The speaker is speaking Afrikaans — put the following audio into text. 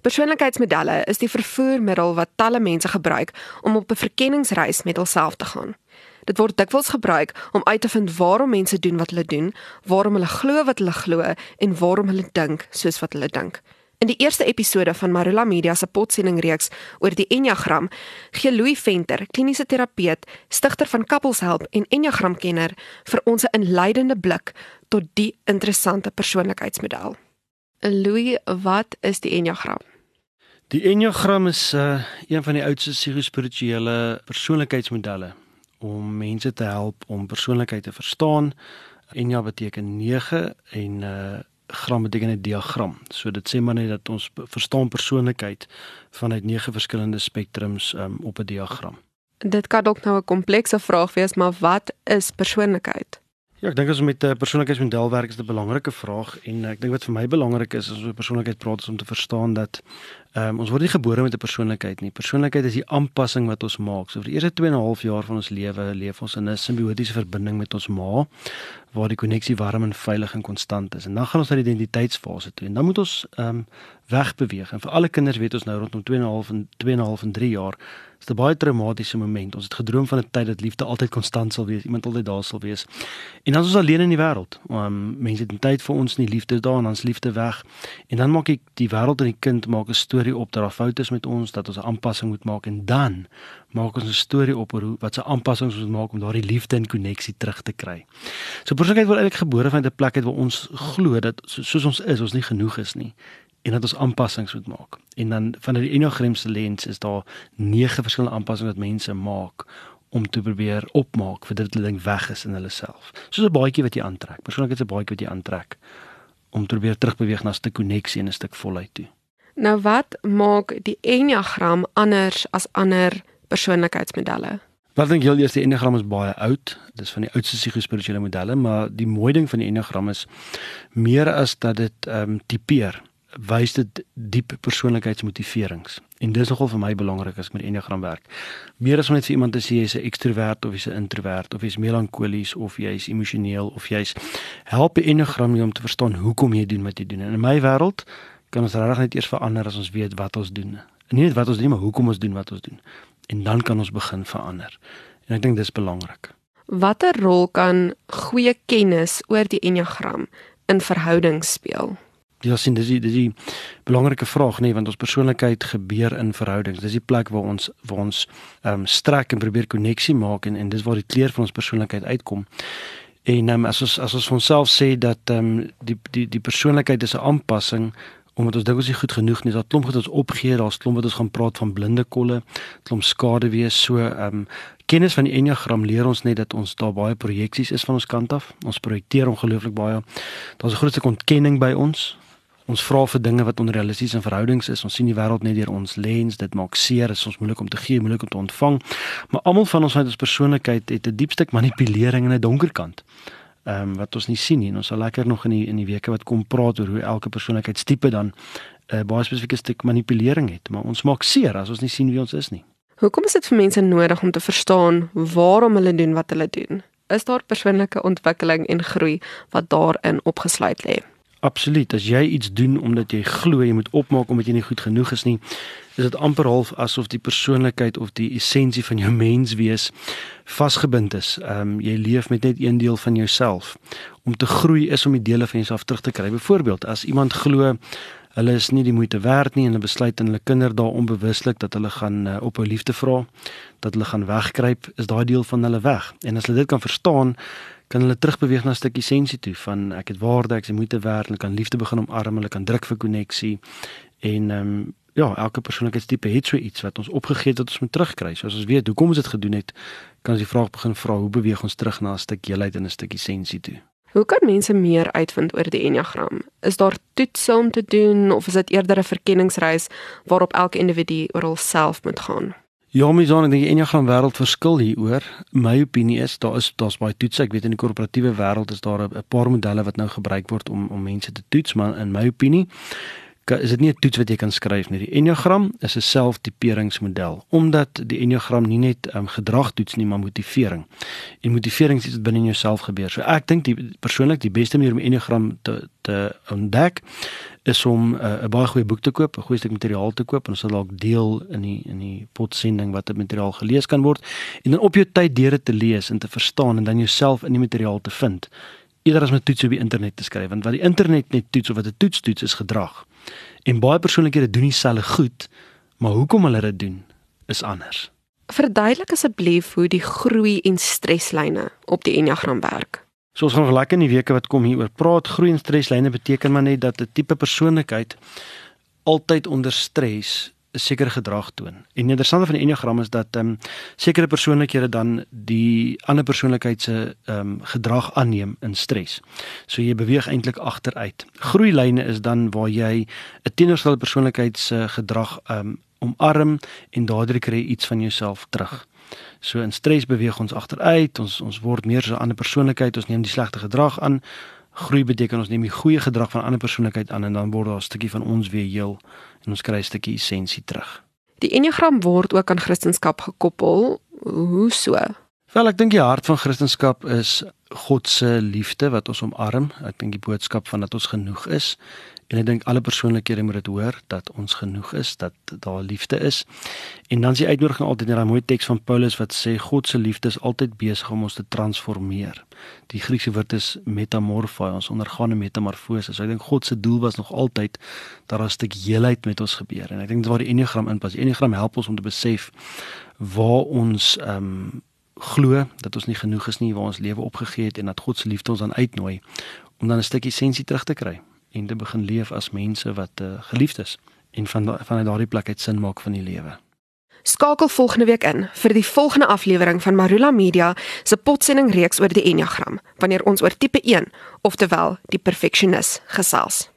Persoonlikheidsmodelle is die vervoermiddel wat talle mense gebruik om op 'n verkenningsreis met hulself te gaan. Dit word dikwels gebruik om uit te vind waarom mense doen wat hulle doen, waarom hulle glo wat hulle glo en waarom hulle dink soos wat hulle dink. In die eerste episode van Marula Media se potsendingreeks oor die Enneagram, gee Louis Venter, kliniese terapeut, stigter van Couples Help en Enneagramkenner, vir ons 'n inleidende blik tot die interessante persoonlikheidsmodel. Louis, wat is die Enneagram? Die Enneagram is uh, een van die oudste psigospirituele persoonlikheidsmodelle om mense te help om persoonlikheid te verstaan. Enja beteken 9 en uh, gram beteken 'n diagram. So dit sê maar net dat ons verstaan persoonlikheid vanuit 9 verskillende spektrums um, op 'n diagram. Dit kan dalk nou 'n komplekse vraag wees, maar wat is persoonlikheid? Ja, ek dink as ons met 'n uh, persoonlikheidsmodel werk is 'n belangrike vraag en uh, ek dink wat vir my belangrik is as ons oor persoonlikheid praat is om te verstaan dat um, ons word nie gebore met 'n persoonlikheid nie. Persoonlikheid is die aanpassing wat ons maak. So vir die eerste 2 en 'n half jaar van ons lewe leef ons in 'n simbiotiese verbinding met ons ma waar die koneksie warm en veilig en konstant is. En dan gaan ons na die identiteitsfase toe en dan moet ons ehm um, wegbeweeg. En vir alle kinders weet ons nou rondom 2 en 'n half en 2 en 'n half en 3 jaar is 'n baie traumatiese moment. Ons het gedroom van 'n tyd dat liefde altyd konstant sal wees, iemand altyd daar sal wees. En dan is ons alleen in die wêreld. Um, mense het tyd vir ons nie, liefde is daar en ons liefde weg. En dan maak ek die wêreld en die kind maak 'n storie op dat daar foute is met ons, dat ons 'n aanpassing moet maak en dan maak ons 'n storie op oor wat se aanpassings ons moet maak om daardie liefde en koneksie terug te kry. So persoonlikheid word eintlik gebore van 'n plek uit waar ons glo dat soos ons is, ons nie genoeg is nie en dat ons aanpassings moet maak. En dan vanuit die Enneagram se lens is daar nege verskillende aanpassings wat mense maak om te probeer opmaak vir dit wat hulle dink weg is in hulle self. Soos 'n baadjie wat jy aantrek. Persoonlik is 'n baadjie wat jy aantrek om te probeer terugbeweeg na 'n stuk koneksie en 'n stuk volheid toe. Nou wat maak die Enneagram anders as ander persoonlikheidsmodelle? Wat dink julle eers die Enneagram is baie oud. Dis van die oudste psigospirituele modelle, maar die mooi ding van die Enneagram is meer as dat dit ehm um, tipeer wys dit diep persoonlikheidsmotiverings. En dis nogal vir my belangrik as ek met Enneagram werk. Meer as om net vir iemand te sê jy's 'n ekstrovert of jy's 'n introvert of jy's melankolies of jy's emosioneel of jy's help die Enneagram jou om te verstaan hoekom jy doen wat jy doen. En in my wêreld kan ons regtig net eers verander as ons weet wat ons doen. En nie net wat ons doen, maar hoekom ons doen wat ons doen. En dan kan ons begin verander. En ek dink dis belangrik. Watter rol kan goeie kennis oor die Enneagram in verhoudings speel? Ja, sien dis die dis die belangrike vraag nê, nee, want ons persoonlikheid gebeur in verhoudings. Dis die plek waar ons waar ons ehm um, strek en probeer koneksie maak en en dis waar die kleur van ons persoonlikheid uitkom. En um, as ons as ons vir onsself sê dat ehm um, die die die persoonlikheid is 'n aanpassing omdat ons dink ons is goed genoeg nie, dat klomp wat ons opgee, daar's klomp wat ons gaan praat van blinde kolle, klomp skade wees. So ehm um, kennis van die enneagram leer ons net dat ons daar baie projeksies is van ons kant af. Ons projekteer ongelooflik baie. Daar's 'n groot stuk ontkenning by ons ons vra vir dinge wat onrealisties in verhoudings is. Ons sien die wêreld net deur ons lens. Dit maak seer. Is ons moeilik om te gee, moeilik om te ontvang. Maar almal van ons uit ons persoonlikheid het 'n diep stuk manipulering en 'n donker kant. Ehm um, wat ons nie sien nie. Ons sal lekker nog in die in die weke wat kom praat oor hoe elke persoonlikheidstipe dan 'n uh, baie spesifieke stuk manipulering het, maar ons maak seer as ons nie sien wie ons is nie. Hoekom is dit vir mense nodig om te verstaan waarom hulle doen wat hulle doen? Is daar persoonlike ontwikkeling en groei wat daarin opgesluit lê? Absoluut. As jy iets doen omdat jy glo jy moet opmaak omdat jy nie goed genoeg is nie, is dit amper half asof die persoonlikheid of die essensie van jou menswees vasgebind is. Ehm um, jy leef met net een deel van jouself. Om te groei is om die dele van jouself terug te kry. Byvoorbeeld, as iemand glo hulle is nie die moeite werd nie en hulle besluit in hulle kinder daar onbewuslik dat hulle gaan uh, op hul liefde vra, dat hulle gaan wegkruip, is daai deel van hulle weg. En as hulle dit kan verstaan, kan hulle terugbeweeg na 'n stukkie sensie toe van ek het waarde, ek se moeite werd, hulle kan liefde begin omarm, hulle kan druk vir koneksie en ehm um, ja, elke persoonlikheidstipe het so iets wat ons opgegee het dat ons moet terugkry. So as ons weet hoekom ons dit gedoen het, kan ons die vraag begin vra, hoe beweeg ons terug na 'n stukkie heelheid en 'n stukkie sensie toe? Hoe kan mense meer uitvind oor die Enneagram? Is daar toetse om te doen of is dit eerder 'n verkenningsreis waarop elke individu oor homself moet gaan? Ja, my son, ek dink die enneagram wêreld verskil hieroor. My opinie is daar is daar's baie toetse. Ek weet in die korporatiewe wêreld is daar 'n paar modelle wat nou gebruik word om om mense te toets, maar in my opinie is dit nie 'n toets wat jy kan skryf nie. Die Enneagram is 'n selftiperingsmodel omdat die Enneagram nie net um, gedrag toets nie, maar motivering. En motivering is iets wat binne in jouself gebeur. So ek dink die persoonlik die beste manier om Enneagram te te ontdek is om uh, 'n baie goeie boek te koop, 'n goeie stuk materiaal te koop en ons sal dalk deel in die in die potsending wat 'n materiaal gelees kan word en dan op jou tyd deur dit te lees en te verstaan en dan jouself in die materiaal te vind. Eerder as met toets op die internet te skryf, want wat die internet net toets of wat 'n toets toets is gedrag. En baie persoonlikhede doen dieselfde goed, maar hoekom hulle dit doen is anders. Verduidelik asseblief hoe die groei en streslyne op die Enneagram werk. So ons gaan nog lekker in die weke wat kom hieroor praat. Groei en streslyne beteken maar net dat 'n tipe persoonlikheid altyd onder stres sekere gedrag toon. En die interessante van die enneagram is dat ehm um, sekere persoonlikhede dan die ander persoonlikheid se ehm um, gedrag aanneem in stres. So jy beweeg eintlik agteruit. Groeilyne is dan waar jy 'n teenoorgestelde persoonlikheid se gedrag ehm um, omarm en daardeur kry jy iets van jouself terug. So in stres beweeg ons agteruit, ons ons word meer so 'n ander persoonlikheid, ons neem die slegte gedrag aan. Groei beteken ons neem die goeie gedrag van ander persoonlikheid aan en dan word daar 'n stukkie van ons weer heel en ons kry 'n stukkie essensie terug. Die Enneagram word ook aan Christendom gekoppel. Hoe so? Wel, ek dink die hart van Christendom is God se liefde wat ons omarm. Ek dink die boodskap van dat ons genoeg is En ek dink alle persoonlikhede moet dit hoor dat ons genoeg is, dat daar liefde is. En dan is die uitnodiging altyd in daai mooi teks van Paulus wat sê God se liefde is altyd besig om ons te transformeer. Die Griekse woord is metamorphoi, ons ondergaan 'n metamorfose. So ek dink God se doel was nog altyd dat daar 'n stuk heelheid met ons gebeur. En ek dink dit waar die Enneagram inpas. Die Enneagram help ons om te besef waar ons ehm um, glo dat ons nie genoeg is nie waar ons lewe opgegee het en dat God se liefde ons dan uitnooi om dan 'n stukkie sensie terug te kry en te begin leef as mense wat uh, geliefd is en van van daardie plek uit sin maak van die lewe. Skakel volgende week in vir die volgende aflewering van Marula Media se potsending reeks oor die Enneagram wanneer ons oor tipe 1, oftewel die perfeksionis gesels.